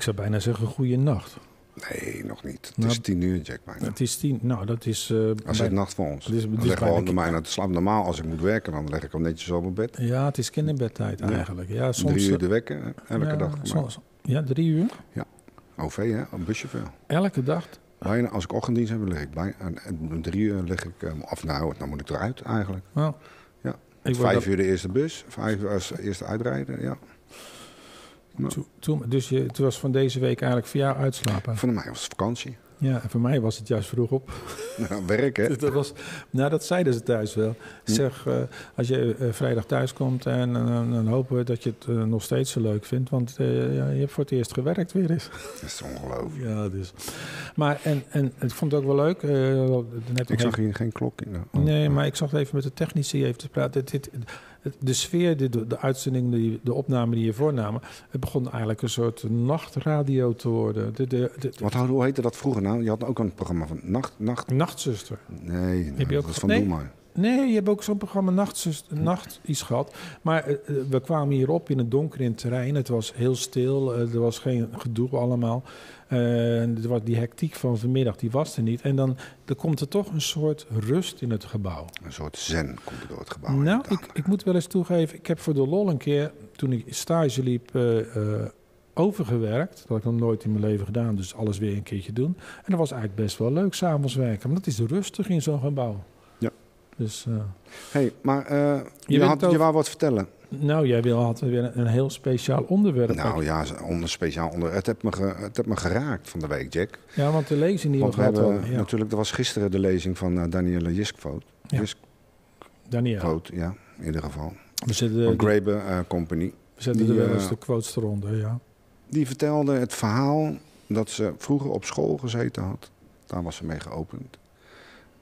ik zou bijna zeggen goede nacht. Nee, nog niet. Het Nou, is tien uur, Jack. Bijna. Het is tien. Nou, dat is. eh, Als bij- het nacht voor ons. Het is- het is leg ik bijna te slapen. Normaal, als ik moet werken, dan leg ik hem netjes op mijn bed. ja, het is kinderbedtijd Ja. eigenlijk. Ja, soms. Drie uur eh, de wekker, elke ja, dag. Soms- ja, drie uur. OV, hè? Een busje veel. Elke dag. Bijna, als ik ochtenddienst heb, lig ik bij. En, drie uur lig ik... eh, Of nou, dan moet ik eruit eigenlijk. Nou, Ja. Ik Vijf dat- uur de eerste bus. Vijf uur als eerste uitrijden, ja. Toen- toen- dus je, het was van deze week eigenlijk voor jou uitslapen. Voor mij was het vakantie. Ja, en voor mij was het juist vroeg op. Nou, werk, hè? Dat was, nou, dat zeiden ze thuis wel. Zeg, eh, als je eh, vrijdag thuis komt en dan hopen we dat je het eh, nog steeds zo leuk vindt. Want ja, je hebt voor het eerst gewerkt weer eens. Dat is ongelooflijk. Ja, dus. Maar en, en ik vond het ook wel leuk. net Ik zag even- hier geen klok in. Oh. Nee, maar ik zag even met de technici even te praten. Dit, de sfeer, de, de uitzending, die, de opname die je voornamen... het begon eigenlijk een soort nachtradio te worden. De, de, de, Wat, hoe heette dat vroeger nou? Je had ook een programma van Nacht... nacht Nachtzuster. nee, Heb je ook dat ge- van nee? Nee, je hebt ook zo'n programma Nachtzuster, Nacht iets gehad. Maar eh, eh, we kwamen hierop in het donker in het terrein. Het was heel stil. eh, er was geen gedoe allemaal. Er was die hectiek van vanmiddag, die was er niet. En dan, dan komt er toch een soort rust in het gebouw. Een soort zen komt er door het gebouw. Nou, ik, ik moet wel eens toegeven, ik heb voor de lol een keer, toen ik stage liep, overgewerkt. Dat had ik nog nooit in mijn leven gedaan, dus alles weer een keertje doen. En dat was eigenlijk best wel leuk, s'avonds werken. Maar dat is rustig in zo'n gebouw. Dus, eh, hey, maar eh, je, had, je wou wat vertellen. nou, jij wil, had weer een, heel speciaal onderwerp. Nou ja, onder speciaal onder. Het heeft, me ge- het heeft me geraakt van de week, Jack. Ja, want de lezing die Want we we gehad hebben hadden, ja. natuurlijk, er was gisteren de lezing van eh, Danielle Jiskvoot. Ja. Jiskvoot, Daniel, ja, in ieder geval. we zetten, Van Graeber Company. we zetten die, er wel eens de quotes eronder, ja. Die vertelde het verhaal dat ze vroeger op school gezeten had. Daar was ze mee geopend.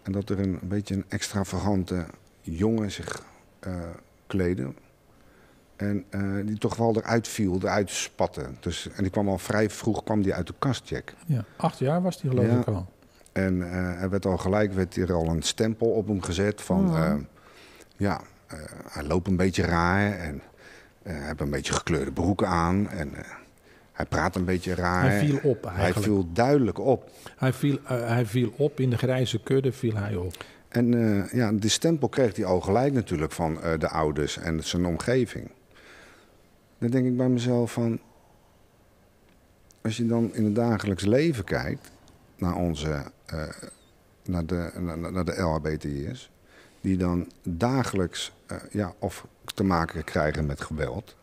En dat er een, een beetje een extravagante jongen zich eh kleedde. En eh, die toch wel eruit viel, eruit spatte. Dus, en die kwam al vrij vroeg kwam die uit de kast, Jack. ja. Acht jaar was die geloof Ja. ik al. En eh, er werd al gelijk werd er al een stempel op hem gezet van... Oh. ja, hij loopt een beetje raar en hij heeft een beetje gekleurde broeken aan. En hij praat een beetje raar. Hij viel op Hij viel duidelijk op. Hij viel, eh, hij viel op, in de grijze kudde viel hij op. En eh, ja, die stempel kreeg hij al gelijk natuurlijk van eh, de ouders en zijn omgeving. Dan denk ik bij mezelf van... Als je dan in het dagelijks leven kijkt naar onze... naar de, naar, naar de LHBTI'ers... die dan dagelijks ja, of te maken krijgen met geweld...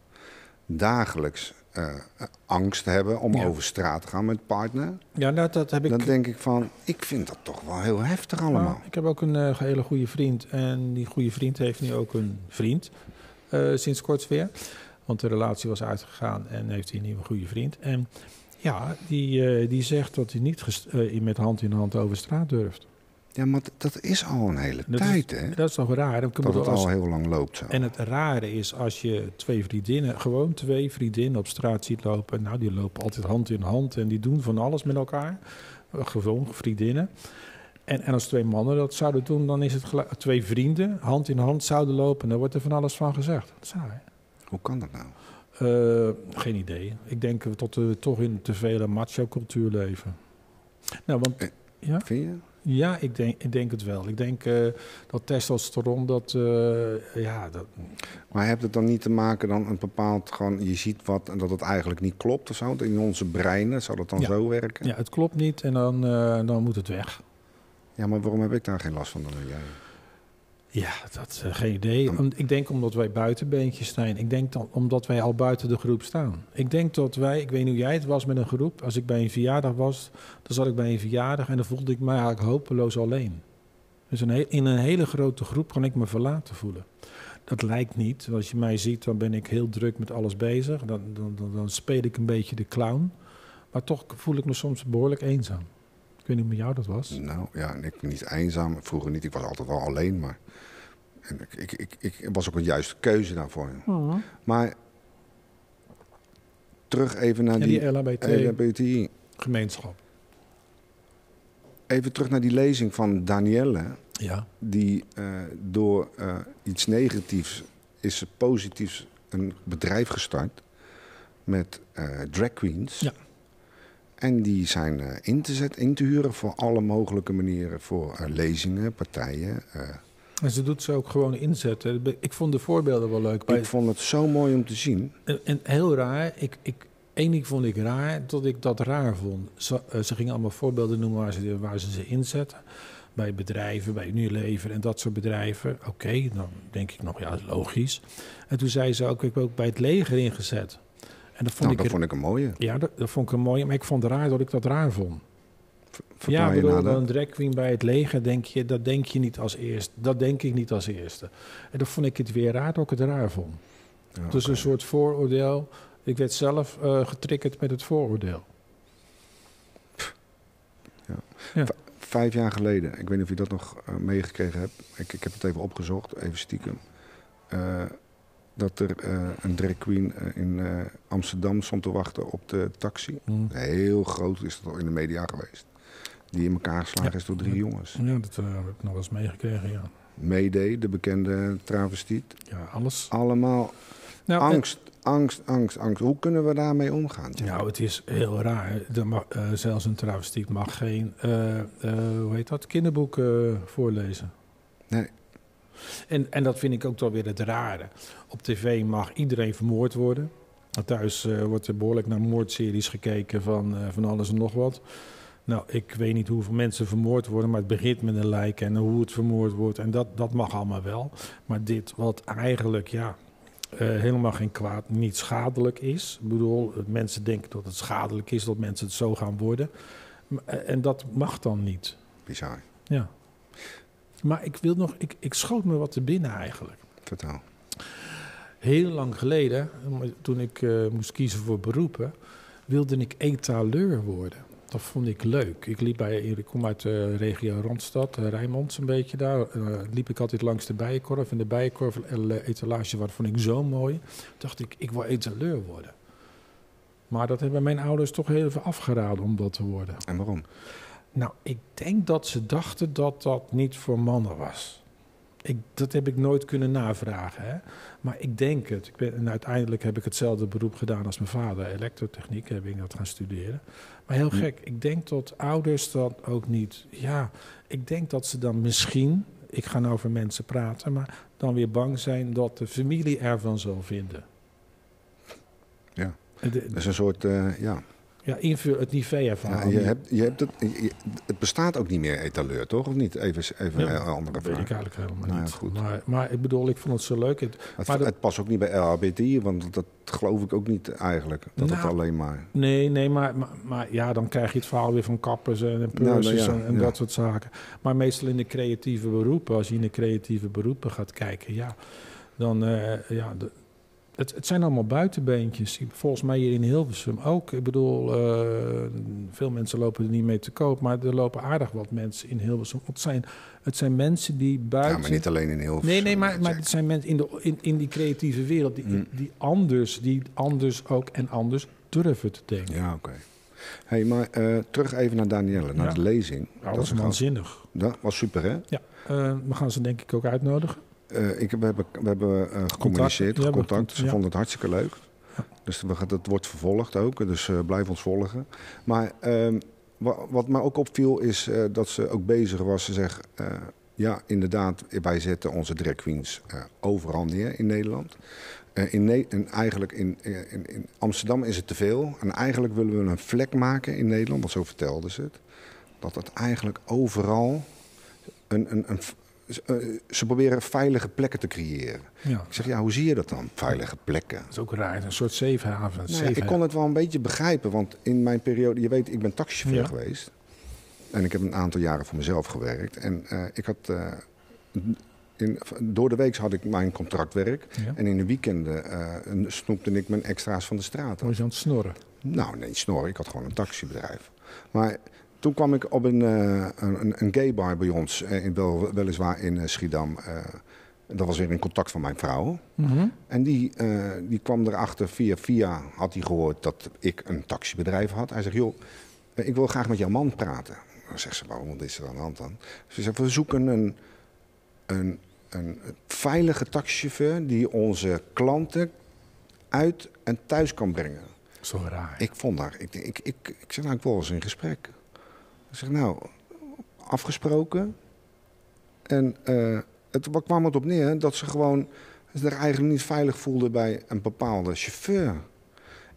dagelijks eh, angst hebben om Ja. over straat te gaan met partner... Ja, dat, dat heb ik... dan denk ik van, ik vind dat toch wel heel heftig allemaal. Nou, ik heb ook een eh, hele goede vriend. En die goede vriend heeft nu ook een vriend. sinds kort weer. Want de relatie was uitgegaan en heeft hij een nieuwe goede vriend. En ja, die, die zegt dat hij niet met hand in hand over straat durft. Ja, maar dat is al een hele Dat tijd, is, hè? Dat is toch raar? Dan Dat het als- al heel lang loopt zo. En het rare is als je twee vriendinnen, gewoon twee vriendinnen op straat ziet lopen. Nou, die lopen altijd hand in hand en die doen van alles met elkaar. Eh, Gewoon vriendinnen. En, en als twee mannen dat zouden doen, dan is het twee vrienden hand in hand zouden lopen. Dan wordt er van alles van gezegd. Dat is saai. Hoe kan dat nou? Eh, geen idee. Ik denk dat we toch in te vele macho-cultuur leven. Nou, want Eh. ja, Vind je? Ja ik, denk, ik denk het wel. Ik denk eh, dat testosteron, dat, eh, ja, dat, Maar heeft het dan niet te maken dan een bepaald gewoon, je ziet wat en dat het eigenlijk niet klopt of zo? In onze breinen zou dat dan Ja. zo werken? ja, het klopt niet en dan, eh, dan moet het weg. Ja, maar waarom heb ik daar geen last van dan jij? Ja, dat uh, geen idee. Om, ik denk omdat wij buitenbeentjes zijn. Ik denk dan omdat wij al buiten de groep staan. Ik denk dat wij, ik weet niet hoe jij het was met een groep. Als ik bij een verjaardag was, dan zat ik bij een verjaardag en dan voelde ik me eigenlijk hopeloos alleen. Dus een in een hele grote groep kan ik me verlaten voelen. Dat lijkt niet. Als je mij ziet, dan ben ik heel druk met alles bezig. Dan, dan, dan, dan speel ik een beetje de clown. Maar toch voel ik me soms behoorlijk eenzaam. Ik weet niet hoe met jou dat was. Nou ja, en ik ben niet eenzaam. Vroeger niet, ik was altijd wel alleen, maar en ik, ik, ik, ik was ook een juiste keuze daarvoor. Maar terug even naar die, die LHBT LHBTI. gemeenschap. Even terug naar die lezing van Danielle. Ja. die eh, door eh, iets negatiefs is ze positiefs een bedrijf gestart met eh, drag queens. Ja. En die zijn eh, in te zetten, in te huren voor alle mogelijke manieren. Voor eh, lezingen, partijen. eh. En ze doet ze ook gewoon inzetten. Ik vond de voorbeelden wel leuk. Ik vond het zo mooi om te zien. en, en heel raar. Ik, ik, Eén ding vond ik raar, dat ik dat raar vond. Ze, ze gingen allemaal voorbeelden noemen waar ze, waar ze ze inzetten. Bij bedrijven, bij Unilever en dat soort bedrijven. Oké, dan denk ik nog, ja, logisch. En toen zei ze ook, ik heb ook bij het leger ingezet. En dat vond Nou, ik... dat vond ik een mooie. Ja, dat, dat vond ik een mooie, maar ik vond het raar dat ik dat raar vond. Ja, bedoel, een drag queen bij het leger, denk je, dat denk je niet als eerste. Dat denk ik niet als eerste. En dan vond ik het weer raar dat ik het raar vond. Ja, Dus een soort vooroordeel. Ik werd zelf eh, getriggerd met het vooroordeel. Vijf jaar geleden, ik weet niet of je dat nog eh, meegekregen hebt. Ik, ik heb het even opgezocht, even stiekem. Eh, dat er eh, een drag queen eh, in eh, Amsterdam stond te wachten op de taxi. Heel groot is dat al in de media geweest. Die in elkaar geslagen Ja. is door drie jongens. Ja, dat heb ik nog wel eens meegekregen, ja. Mayday, de bekende travestiet. Ja, alles. Allemaal Nou, angst, angst, angst, angst. Hoe kunnen we daarmee omgaan? nou, het is heel raar. Mag, zelfs een travestiet mag geen, hoe heet dat, kinderboek voorlezen. Nee. En, en dat vind ik ook wel weer het rare. Op tv mag iedereen vermoord worden. Thuis eh, wordt er behoorlijk naar moordseries gekeken van, eh, van alles en nog wat. Nou, ik weet niet hoeveel mensen vermoord worden, maar het begint met een lijk en hoe het vermoord wordt. En dat, dat mag allemaal wel. Maar dit, wat eigenlijk ja, eh, helemaal geen kwaad, niet schadelijk is. Ik bedoel, mensen denken dat het schadelijk is, dat mensen het zo gaan worden. En dat mag dan niet. Bizar. Ja. Maar ik wil nog, ik, ik schoot me wat te binnen eigenlijk. Vertel. Heel lang geleden, toen ik eh, moest kiezen voor beroepen, wilde ik etaleur worden. Dat vond ik leuk. Ik liep bij, ik kom uit de regio Randstad, eh, Rijnmond een beetje daar. Eh, liep ik altijd langs de bijenkorf. En de bijenkorf etalage, wat vond ik zo mooi. dacht ik, ik wil etaleur worden. Maar dat hebben mijn ouders toch heel even afgeraden om dat te worden. En waarom? Nou, ik denk dat ze dachten dat dat niet voor mannen was. Ik, dat heb ik nooit kunnen navragen. Hè? Maar ik denk het. Ik ben, en uiteindelijk heb ik hetzelfde beroep gedaan als mijn vader. Elektrotechniek heb ik dat gaan studeren. Maar heel gek. Ik denk dat ouders dat ook niet... Ja, ik denk dat ze dan misschien... Ik ga nou voor mensen praten, maar dan weer bang zijn dat de familie ervan zal vinden. Ja. De- Dat is een soort, eh, ja. Ja, invul het niveau ervan. ja je hebt, je hebt het, je- het bestaat ook niet meer etaleur, toch? Of niet? Even, even Ja, een andere Dat weet vraag. ik eigenlijk helemaal Nou ja, niet. goed. Maar, maar ik bedoel, ik vond het zo leuk. Het, Het, Maar dat- het past ook niet bij LHBTI, want dat geloof ik ook niet eigenlijk. Dat het Nou, alleen maar... nee, nee, maar, maar, maar ja, dan krijg je het verhaal weer van kappers en nou pursers ja, en, en ja. dat soort zaken. Maar meestal in de creatieve beroepen, als je in de creatieve beroepen gaat kijken, ja, dan, eh, ja, de, het, het zijn allemaal buitenbeentjes. Volgens mij hier in Hilversum ook. Ik bedoel, eh, veel mensen lopen er niet mee te koop, maar er lopen aardig wat mensen in Hilversum. Het zijn, het zijn mensen die buiten... Ja, maar niet alleen in heel Nee, nee, maar, maar het zijn mensen in, de, in, in die creatieve wereld die, Mm. die, anders, die anders ook en anders durven te denken. Ja, oké. hey, maar eh, terug even naar Danielle, naar Ja. de lezing. Ja, dat was waanzinnig. Dat was super, hè? Ja, eh, we gaan ze denk ik ook uitnodigen. Eh, ik, we hebben, we hebben eh, gecommuniceerd, contact. Ze ja. vonden het hartstikke leuk. Ja. Dus dat wordt vervolgd ook, dus eh, blijf ons volgen. Maar ehm, wa- wat mij ook opviel is dat ze ook bezig was. Ze zegt, ja inderdaad, wij zetten onze drag queens overal neer in Nederland. In Ne- en eigenlijk in, in, in Amsterdam is het te veel. En eigenlijk willen we een vlek maken in Nederland, want zo vertelde ze het. Dat het eigenlijk overal een, een, een, eh, ze proberen veilige plekken te creëren. Ja, Ik zeg, ja, hoe zie je dat dan? Veilige plekken. dat is ook raar. Een soort safe haven. Nou ja, safe ik kon het wel een beetje begrijpen, want in mijn periode, je weet, ik ben taxichauffeur Ja. geweest. En ik heb een aantal jaren voor mezelf gewerkt. En eh, ik had, eh, in, door de week had ik mijn contractwerk. Ja. En in de weekenden eh, snoepte ik mijn extra's van de straat was je aan het snorren. Nou, nee, snor. Ik had gewoon een taxibedrijf. Maar toen kwam ik op een, eh, een, een gay bar bij ons, eh, in, wel, weliswaar in eh, Schiedam. Dat was weer in contact van mijn vrouw. Mhm. En die, die kwam erachter via via, had hij gehoord dat ik een taxibedrijf had. Hij zegt, joh, ik wil graag met jouw man praten. Dan zegt ze, waarom, is er aan de hand dan? Ze zegt, we zoeken een, een, een veilige taxichauffeur die onze klanten uit en thuis kan brengen. Zo raar. Ik vond daar, ik, ik, ik, ik zeg nou, ik wil eens in gesprek. Ik zeg nou, afgesproken. En uh, het kwam het op neer dat ze gewoon zich eigenlijk niet veilig voelden bij een bepaalde chauffeur.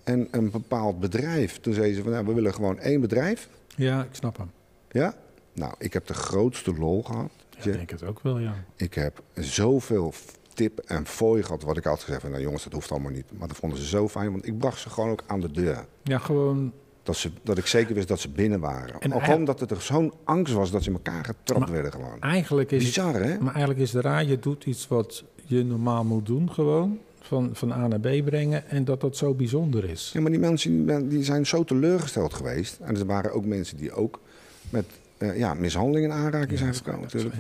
En een bepaald bedrijf. Toen zeiden ze van, nou, we willen gewoon één bedrijf. Ja, ik snap hem. Ja? Nou, ik heb de grootste lol gehad. Ja, ik denk het ook wel, ja. Ik heb zoveel tip en fooi gehad, wat ik altijd gezegd van, nou jongens, dat hoeft allemaal niet. Maar dat vonden ze zo fijn, want ik bracht ze gewoon ook aan de deur. Ja, gewoon... Dat, ze, dat ik zeker wist dat ze binnen waren. En gewoon dat het er zo'n angst was dat ze in elkaar getrapt werden gewoon. Eigenlijk is, Bizar, hè? Maar eigenlijk is het raar, je doet iets wat je normaal moet doen gewoon. Van, van A naar B brengen en dat dat zo bijzonder is. Ja, maar die mensen die zijn zo teleurgesteld geweest. En er waren ook mensen die ook met uh, ja, mishandelingen in aanraking zijn gekomen. Natuurlijk.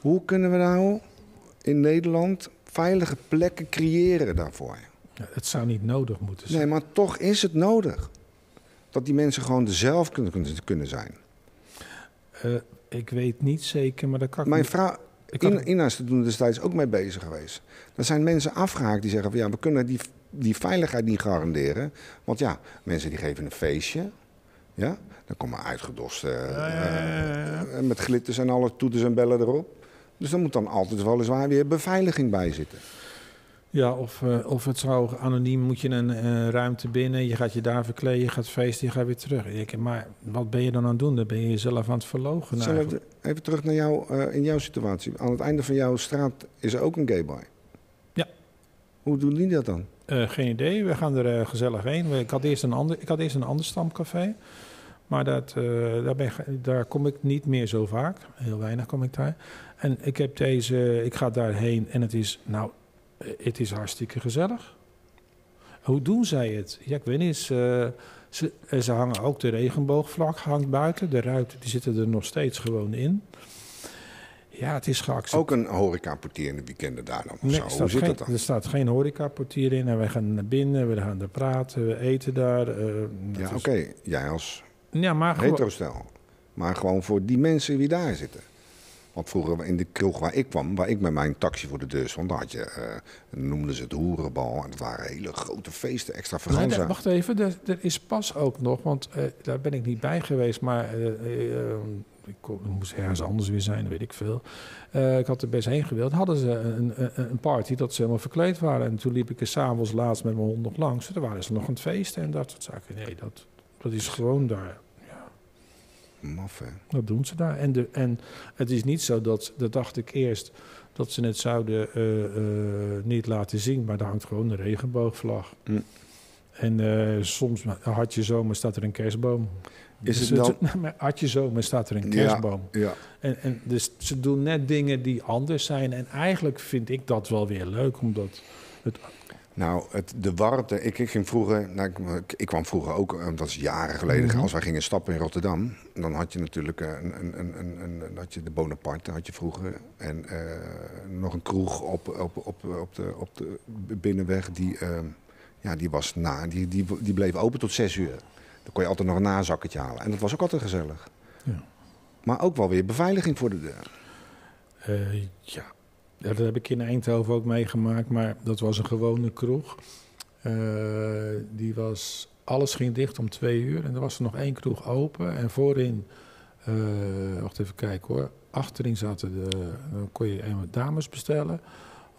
Hoe kunnen we nou in Nederland veilige plekken creëren daarvoor? Ja, het zou niet nodig moeten zijn. Nee, maar toch is het nodig. Dat die mensen gewoon zelf kunnen, kunnen zijn. Uh, ik weet niet zeker, maar dat kan Mijn niet... vrouw, in, Ina is er toen destijds ook mee bezig geweest. Er zijn mensen afgehaakt die zeggen van ja, we kunnen die, die veiligheid niet garanderen. Want ja, mensen die geven een feestje. Ja, dan komen uitgedost uh, uh, met glitters en alle toeters en bellen erop. Dus dan moet dan altijd weliswaar weer beveiliging bij zitten. Ja, of, uh, of het zou anoniem, moet je een uh, ruimte binnen, je gaat je daar verkleden, je gaat feesten, je gaat weer terug. Ik, maar wat ben je dan aan het doen? Dan ben je jezelf aan het verlogen. Even, even terug naar jou, uh, in jouw situatie. Aan het einde van jouw straat is er ook een gayboy. Ja. Hoe doen die dat dan? geen idee, we gaan er gezellig heen. Ik had, eerst een ander, ik had eerst een ander stamcafé. Maar dat, daar, ben, daar kom ik niet meer zo vaak. Heel weinig kom ik daar. En ik heb deze, ik ga daarheen en het is, nou, het is hartstikke gezellig. Hoe doen zij het? Ja, ik weet niet. Ze, ze, ze hangen ook de regenboogvlak hangt buiten. De ruiten die zitten er nog steeds gewoon in. Ja, het is geaccepteerd. Ook een horecaportier in de weekenden daar dan? Nee, zo. Hoe zit geen, dat dan? Er staat geen horecaportier in en wij gaan naar binnen, we gaan daar praten, we eten daar. Uh, ja, oké. Okay. Jij als ja, maar. Maar gewoon voor die mensen die daar zitten. Want vroeger in de kroeg waar ik kwam, waar ik met mijn taxi voor de deur stond, daar had je, uh, noemden ze het hoerenbal. En dat waren hele grote feesten, extravaganza. Nee, wacht even, er, er, is pas ook nog, want uh, daar ben ik niet bij geweest, maar uh, ik, kon, moest ergens anders weer zijn, weet ik veel. ik had er best heen gewild. Hadden ze een, een, een, party dat ze helemaal verkleed waren. En toen liep ik er s'avonds laatst met mijn hond nog langs. Daar waren ze nog aan het feesten en dat soort zaken. Nee, dat, dat is gewoon daar. Maf, hè? Dat doen ze daar. En, de, en het is niet zo dat, dat dacht ik eerst, dat ze het zouden uh, uh, niet laten zien, maar daar hangt gewoon een regenboogvlag. Mm. En uh, soms had je zomer staat er een kerstboom. Is dus het dan... het, had je zomer staat er een kerstboom. Ja, ja. En, en dus ze doen net dingen die anders zijn. En eigenlijk vind ik dat wel weer leuk, omdat het nou, het, de warmte. Ik, ik ging vroeger. Nou, ik, ik, kwam vroeger ook, dat is jaren geleden. Mhm. Als wij gingen stappen in Rotterdam. Dan had je natuurlijk een, een, een, een, een had je de Bonaparte had je vroeger. En uh, nog een kroeg op, op, op, op, de, op de binnenweg. Die, uh, ja, die, was na, die, die, die bleef open tot zes uur. Dan kon je altijd nog een nazakketje halen. En dat was ook altijd gezellig. Ja. Maar ook wel weer beveiliging voor de deur. Uh, ja. Dat heb ik in Eindhoven ook meegemaakt, maar dat was een gewone kroeg. Uh, die was, alles ging dicht om twee uur en er was er nog één kroeg open. En voorin, uh, wacht even kijken hoor, achterin zaten de, dan kon je eenmaal dames bestellen.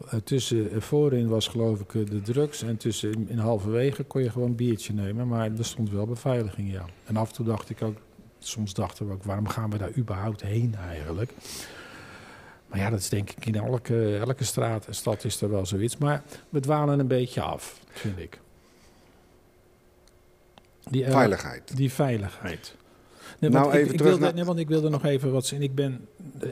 Uh, tussen, voorin was geloof ik de drugs en tussen, in halverwege kon je gewoon een biertje nemen. Maar er stond wel beveiliging, ja. En af en toe dacht ik ook, soms dachten we ook, waarom gaan we daar überhaupt heen eigenlijk? Maar ja, dat is denk ik in elke, elke straat en stad is er wel zoiets. Maar we dwalen een beetje af, vind ik. Die, uh, veiligheid. Die veiligheid. Nee, nou, want even ik, ik terug wilde, naar... nee, want ik wilde nog even wat zien. Ik ben,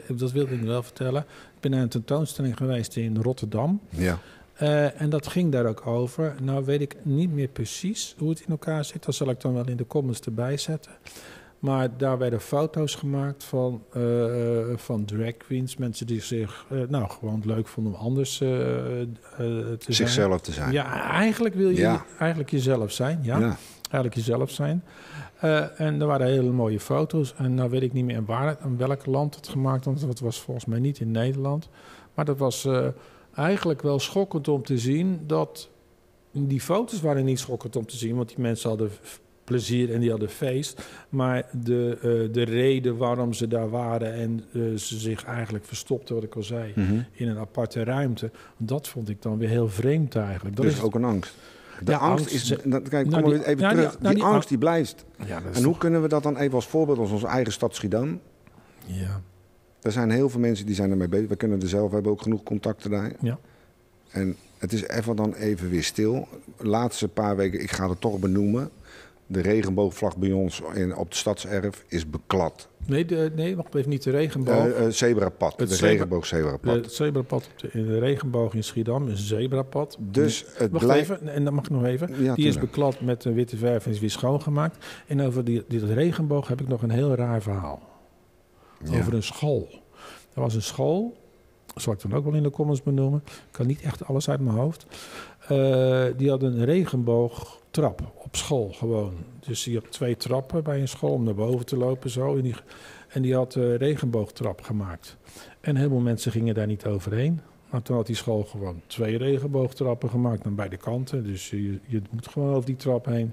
dat wilde ik wel vertellen. Ik ben naar een tentoonstelling geweest in Rotterdam. Ja. Uh, en dat ging daar ook over. Nou weet ik niet meer precies hoe het in elkaar zit. Dat zal ik dan wel in de comments erbij zetten. Maar daar werden foto's gemaakt van, uh, van drag queens. Mensen die zich uh, nou, gewoon leuk vonden om anders uh, te Zichzelf zijn. te zijn. Ja, eigenlijk wil je Ja. eigenlijk jezelf zijn. Ja, Ja. eigenlijk jezelf zijn. en er waren hele mooie foto's. En nou weet ik niet meer waar, in welk land het gemaakt was. Want het was volgens mij niet in Nederland. Maar dat was eigenlijk wel schokkend om te zien dat die foto's waren niet schokkend om te zien, want die mensen hadden plezier en die hadden feest. Maar de, eh, de reden waarom ze daar waren en eh, ze zich eigenlijk verstopten, wat ik al zei, Mhm. in een aparte ruimte, dat vond ik dan weer heel vreemd eigenlijk. Dat dus is ook een angst. De Ja, angst, angst is... dat- Kijk, Nou, kom die- even nou, die- terug. nou, die, angst die blijft. ja, En hoe toch- kunnen we dat dan even als voorbeeld als onze eigen stad Schiedam? ja. Er zijn heel veel mensen die zijn ermee bezig. We kunnen er zelf, we hebben ook genoeg contacten daar. Ja. En het is even dan even weer stil. Laatste paar weken, ik ga het toch benoemen. De regenboogvlag bij ons in, op het stadserf is beklad. Nee, de, nee, wacht even niet de regenboog. Eh, zebrapad, Het de zebra- regenboog zebrapad. het zebrapad op de, in de regenboog in Schiedam is een zebrapad. dus het Wacht blijft... even, en dan mag ik nog even. Ja, die is beklad met een witte verf en is weer schoongemaakt. En over die, die dat regenboog heb ik nog een heel raar verhaal. Ja. Over een school. Er was een school, zal ik dan ook wel in de comments benoemen. Ik kan niet echt alles uit mijn hoofd. Eh, die had een regenboogtrap op school gewoon. Dus die had twee trappen bij een school om naar boven te lopen zo. En die, en die had een regenboogtrap gemaakt. En heel mensen gingen daar niet overheen. Maar toen had die school gewoon twee regenboogtrappen gemaakt aan beide kanten. Dus je, je moet gewoon over die trap heen.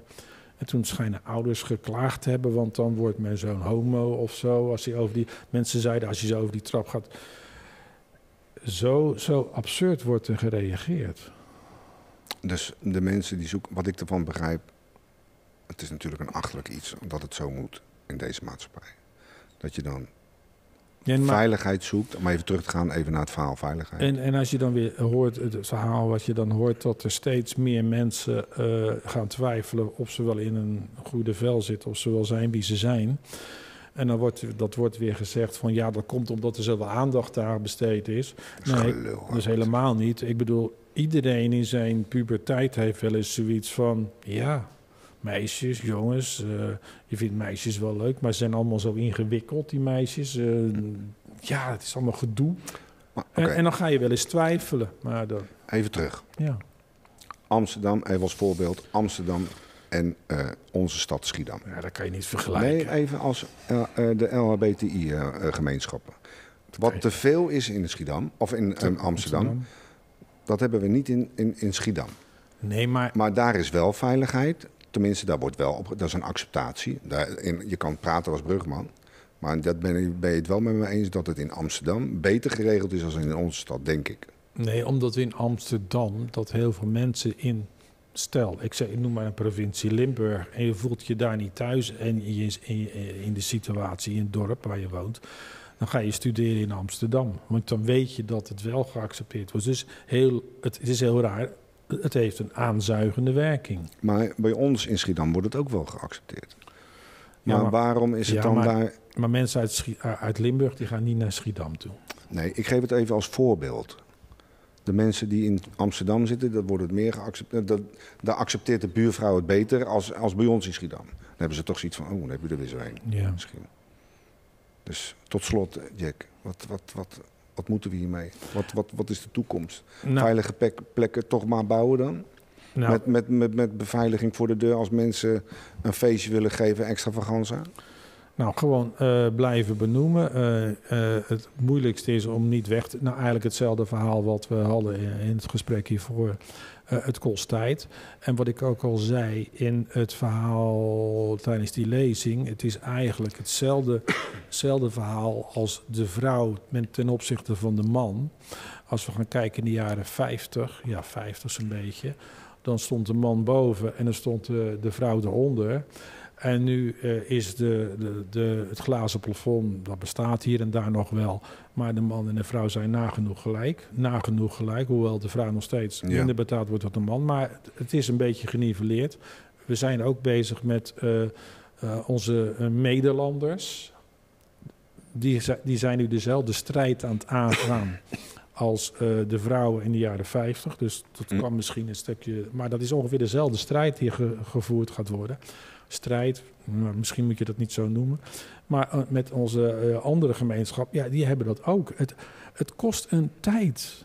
En toen schijnen ouders geklaagd te hebben, want dan wordt men zo'n homo of zo. Als hij over die, mensen zeiden, als je zo over die trap gaat. Zo, zo absurd wordt er gereageerd. Dus de mensen die zoeken, wat ik ervan begrijp, het is natuurlijk een achterlijk iets dat het zo moet in deze maatschappij. Dat je dan veiligheid zoekt, om even terug te gaan even naar het verhaal veiligheid. en, en als je dan weer hoort, het verhaal wat je dan hoort, dat er steeds meer mensen eh, gaan twijfelen of ze wel in een goede vel zitten, of ze wel zijn wie ze zijn. En dan wordt dat wordt weer gezegd van ja, dat komt omdat er zoveel aandacht daar besteed is. Nee, Gelul. Dus helemaal niet. Ik bedoel, iedereen in zijn puberteit heeft wel eens zoiets van... Ja, meisjes, jongens, eh, je vindt meisjes wel leuk... maar ze zijn allemaal zo ingewikkeld, die meisjes. Eh, ja, het is allemaal gedoe. Maar, En, en dan ga je wel eens twijfelen. Maar dan, even terug. ja. Amsterdam, even als voorbeeld, Amsterdam en eh, onze stad Schiedam. ja, dat kan je niet vergelijken. Nee, even als eh, eh, de LHBTI-gemeenschappen. Wat te veel is in Schiedam, of in Amsterdam, dat hebben we niet in, in, in Schiedam. Nee, maar Maar daar is wel veiligheid. Tenminste, daar wordt wel op, dat is een acceptatie. Daar, in, je kan praten als brugman. Maar dat ben, ben je het wel met me eens dat het in Amsterdam beter geregeld is dan in onze stad, denk ik. Nee, omdat in Amsterdam dat heel veel mensen in. Stel, ik, zeg, ik noem maar een provincie Limburg. En je voelt je daar niet thuis. En je is in, in de situatie in het dorp waar je woont. Dan ga je studeren in Amsterdam. Want dan weet je dat het wel geaccepteerd wordt. Dus heel, het, het is heel raar. Het heeft een aanzuigende werking. Maar bij ons in Schiedam wordt het ook wel geaccepteerd. Ja, Maar, waarom is het ja, dan maar- daar... Maar mensen uit, uit Limburg die gaan niet naar Schiedam toe. Nee, ik geef het even als voorbeeld. De mensen die in Amsterdam zitten, dat wordt het meer geaccepteerd. Dat, daar accepteert de buurvrouw het beter als, als bij ons in Schiedam. Dan hebben ze toch zoiets van, oh, dan heb je er weer zo een. Ja. Misschien. Dus tot slot, Jack, wat, wat, wat, wat moeten we hiermee? Wat, wat, wat is de toekomst? Nou, Veilige plek- plekken toch maar bouwen dan? nou, Met, met, met, met beveiliging voor de deur als mensen een feestje willen geven, extravaganza? Nou, gewoon eh, blijven benoemen. Eh, eh, het moeilijkste is om niet weg te... Nou, eigenlijk hetzelfde verhaal wat we hadden in, het gesprek hiervoor. Het kost tijd. En wat ik ook al zei in het verhaal tijdens die lezing... het is eigenlijk hetzelfde, verhaal als de vrouw ten opzichte van de man. Als we gaan kijken in de jaren 50, ja, 50 zo'n beetje... dan stond de man boven en dan stond de, de vrouw eronder... En nu eh, is de, de, de, het glazen plafond, dat bestaat hier en daar nog wel. Maar de man en de vrouw zijn nagenoeg gelijk. Nagenoeg gelijk, hoewel de vrouw nog steeds Ja. minder betaald wordt dan de man. Maar het- is een beetje geniveleerd. We zijn ook bezig met eh, eh, onze Nederlanders. Die, die zijn nu dezelfde strijd aan het aangaan als de vrouwen in de jaren 50. Dus dat Hm. kan misschien een stukje... Maar dat is ongeveer dezelfde strijd die ge- gevoerd gaat worden strijd, misschien moet je dat niet zo noemen. Maar eh, met onze eh, andere gemeenschap, ja, die hebben dat ook. Het, het kost een tijd.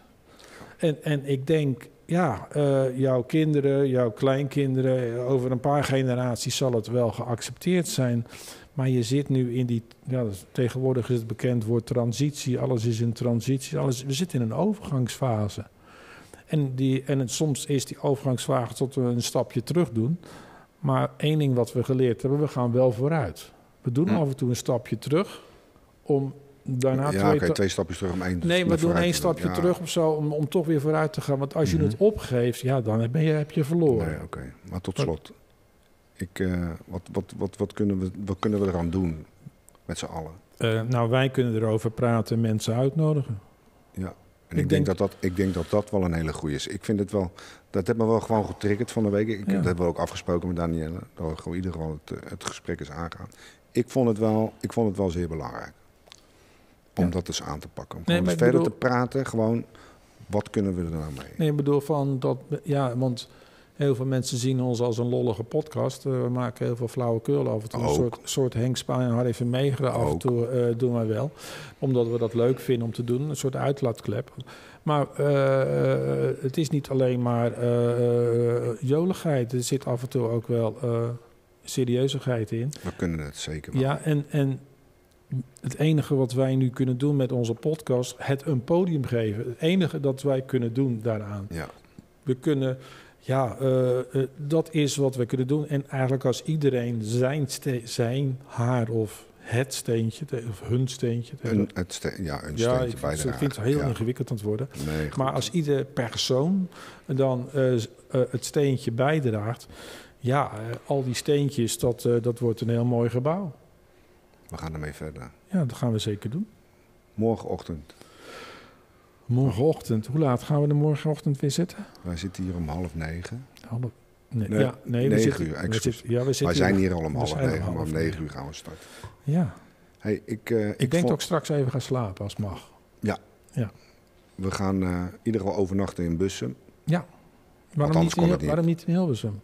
En, en ik denk, ja, eh, jouw kinderen, jouw kleinkinderen, over een paar generaties zal het wel geaccepteerd zijn. Maar je zit nu in die, ja, tegenwoordig is het bekend woord transitie. Alles is in transitie. Alles, we zitten in een overgangsfase. En, die, en het, soms is die overgangsfase tot we een stapje terug doen. Maar één ding wat we geleerd hebben, we gaan wel vooruit. We doen Hm. af en toe een stapje terug om daarna ja, twee... ta- twee stapjes terug om één Nee, we doen één stapje Ja. terug of zo om, om toch weer vooruit te gaan. Want als je Mhm. het opgeeft, ja, dan ben je, heb je verloren. Nee, oké. Maar tot slot. Ik, eh, wat, wat, wat, wat, kunnen we, wat kunnen we eraan doen met z'n allen? Eh, nou, wij kunnen erover praten en mensen uitnodigen. Ja. En Ik ik, denk, denk- dat dat, ik denk dat dat wel een hele goede is. Ik vind het wel, dat heeft me wel gewoon getriggerd van de week. Ik, Ja. Dat hebben we ook afgesproken met Danielle. Dat we gewoon ieder geval het, het gesprek is aangaan. Ik vond het wel, ik vond het wel zeer belangrijk. Om Ja. dat eens aan te pakken. Om Nee, verder bedoel- te praten. Gewoon, wat kunnen we er nou mee? Nee, ik bedoel van dat... Ja, want heel veel mensen zien ons als een lollige podcast. Eh, we maken heel veel flauwekul af en toe. Een soort, soort Henk Spaan en Harry Vermeegeren af en toe eh, doen wij wel. Omdat we dat leuk vinden om te doen. Een soort uitlaatklep. Maar eh, het is niet alleen maar joligheid. Er zit af en toe ook wel serieuzigheid in. We kunnen het zeker wel. Ja, en, en het enige wat wij nu kunnen doen met onze podcast, het een podium geven. Het enige dat wij kunnen doen daaraan. Ja. We kunnen, ja, eh, dat is wat we kunnen doen. En eigenlijk als iedereen zijn, zijn haar of het steentje, te- of hun steentje. te- Een, het ja, een ja, steentje ik bij vind, de het heel ja. ingewikkeld aan het worden. Nee. Maar als ieder persoon dan eh, het steentje bijdraagt, ja, al die steentjes, dat, dat wordt een heel mooi gebouw. We gaan ermee verder. Ja, dat gaan we zeker doen. Morgenochtend. Morgenochtend. Hoe laat gaan we de morgenochtend weer zitten? Wij zitten hier om half negen. Half, nee, Nee, ja, nee, we negen zitten, uur, we zitten, ja, we zitten Wij zijn hier al om we half negen, maar om negen uur gaan we starten. Ja, Hey, ik, eh, ik, denk dat ik straks even ga slapen als het mag. We gaan eh, in ieder geval overnachten in Bussen. Waarom, anders niet in, niet. waarom niet in Hilversum?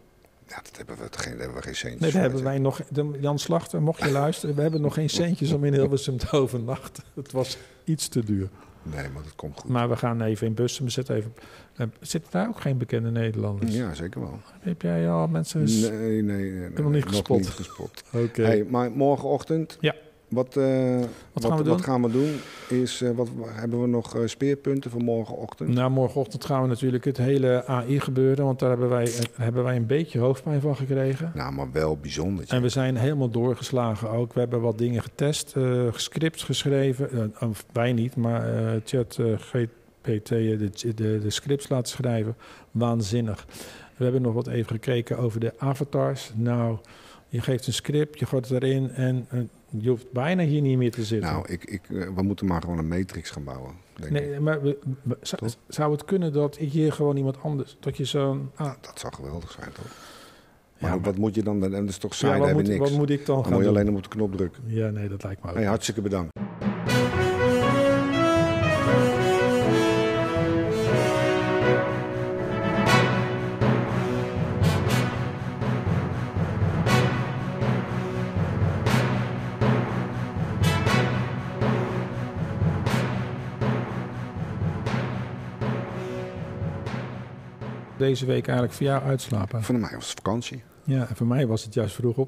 Ja, dat hebben we, geen, daar hebben we geen centjes Nee, daar hebben wij nog... de- Jan Slachter, mocht je luisteren, we hebben nog geen centjes om in Hilversum te overnachten. Het was iets te duur. Nee, maar dat komt goed. Maar we gaan even in Bussum. We zitten even... eh, Zitten daar ook geen bekende Nederlanders? Ja, zeker wel. Heb jij al mensen... Nee, nee, nee. nee, nog niet gespot. niet gespot. Oké. Hey, maar morgenochtend, Ja. Wat, eh, Wat gaan we doen? wat gaan we doen? Is, eh, wat, hebben we nog eh, speerpunten voor morgenochtend? Nou, morgenochtend gaan we natuurlijk het hele AI gebeuren, want daar hebben wij, hebben wij een beetje hoofdpijn van gekregen. Nou, maar wel bijzonder. En we zijn helemaal doorgeslagen ook. We hebben wat dingen getest, eh scripts geschreven. Of wij niet, maar eh, chat GPT de, de, de scripts laten schrijven. Waanzinnig. We hebben nog wat even gekeken over de avatars. Nou, je geeft een script, je gooit het erin en eh, je hoeft bijna hier niet meer te zitten. Nou, ik, ik, eh, we moeten maar gewoon een matrix gaan bouwen. Denk ik. nee, maar we- we- zou, het kunnen dat hier gewoon iemand anders, dat je zo'n... Ah, Dat zou geweldig zijn, toch? Ja, Maar maar- wat moet je dan? En dat is toch saai, ja, wat, moet, niks. wat moet ik dan Dan gaan moet je doen? alleen op de knop drukken. Ja, nee, dat lijkt me ook. Hey, hartstikke bedankt. Deze week eigenlijk voor jou uitslapen. Voor mij was het vakantie. Ja, en voor mij was het juist vroeg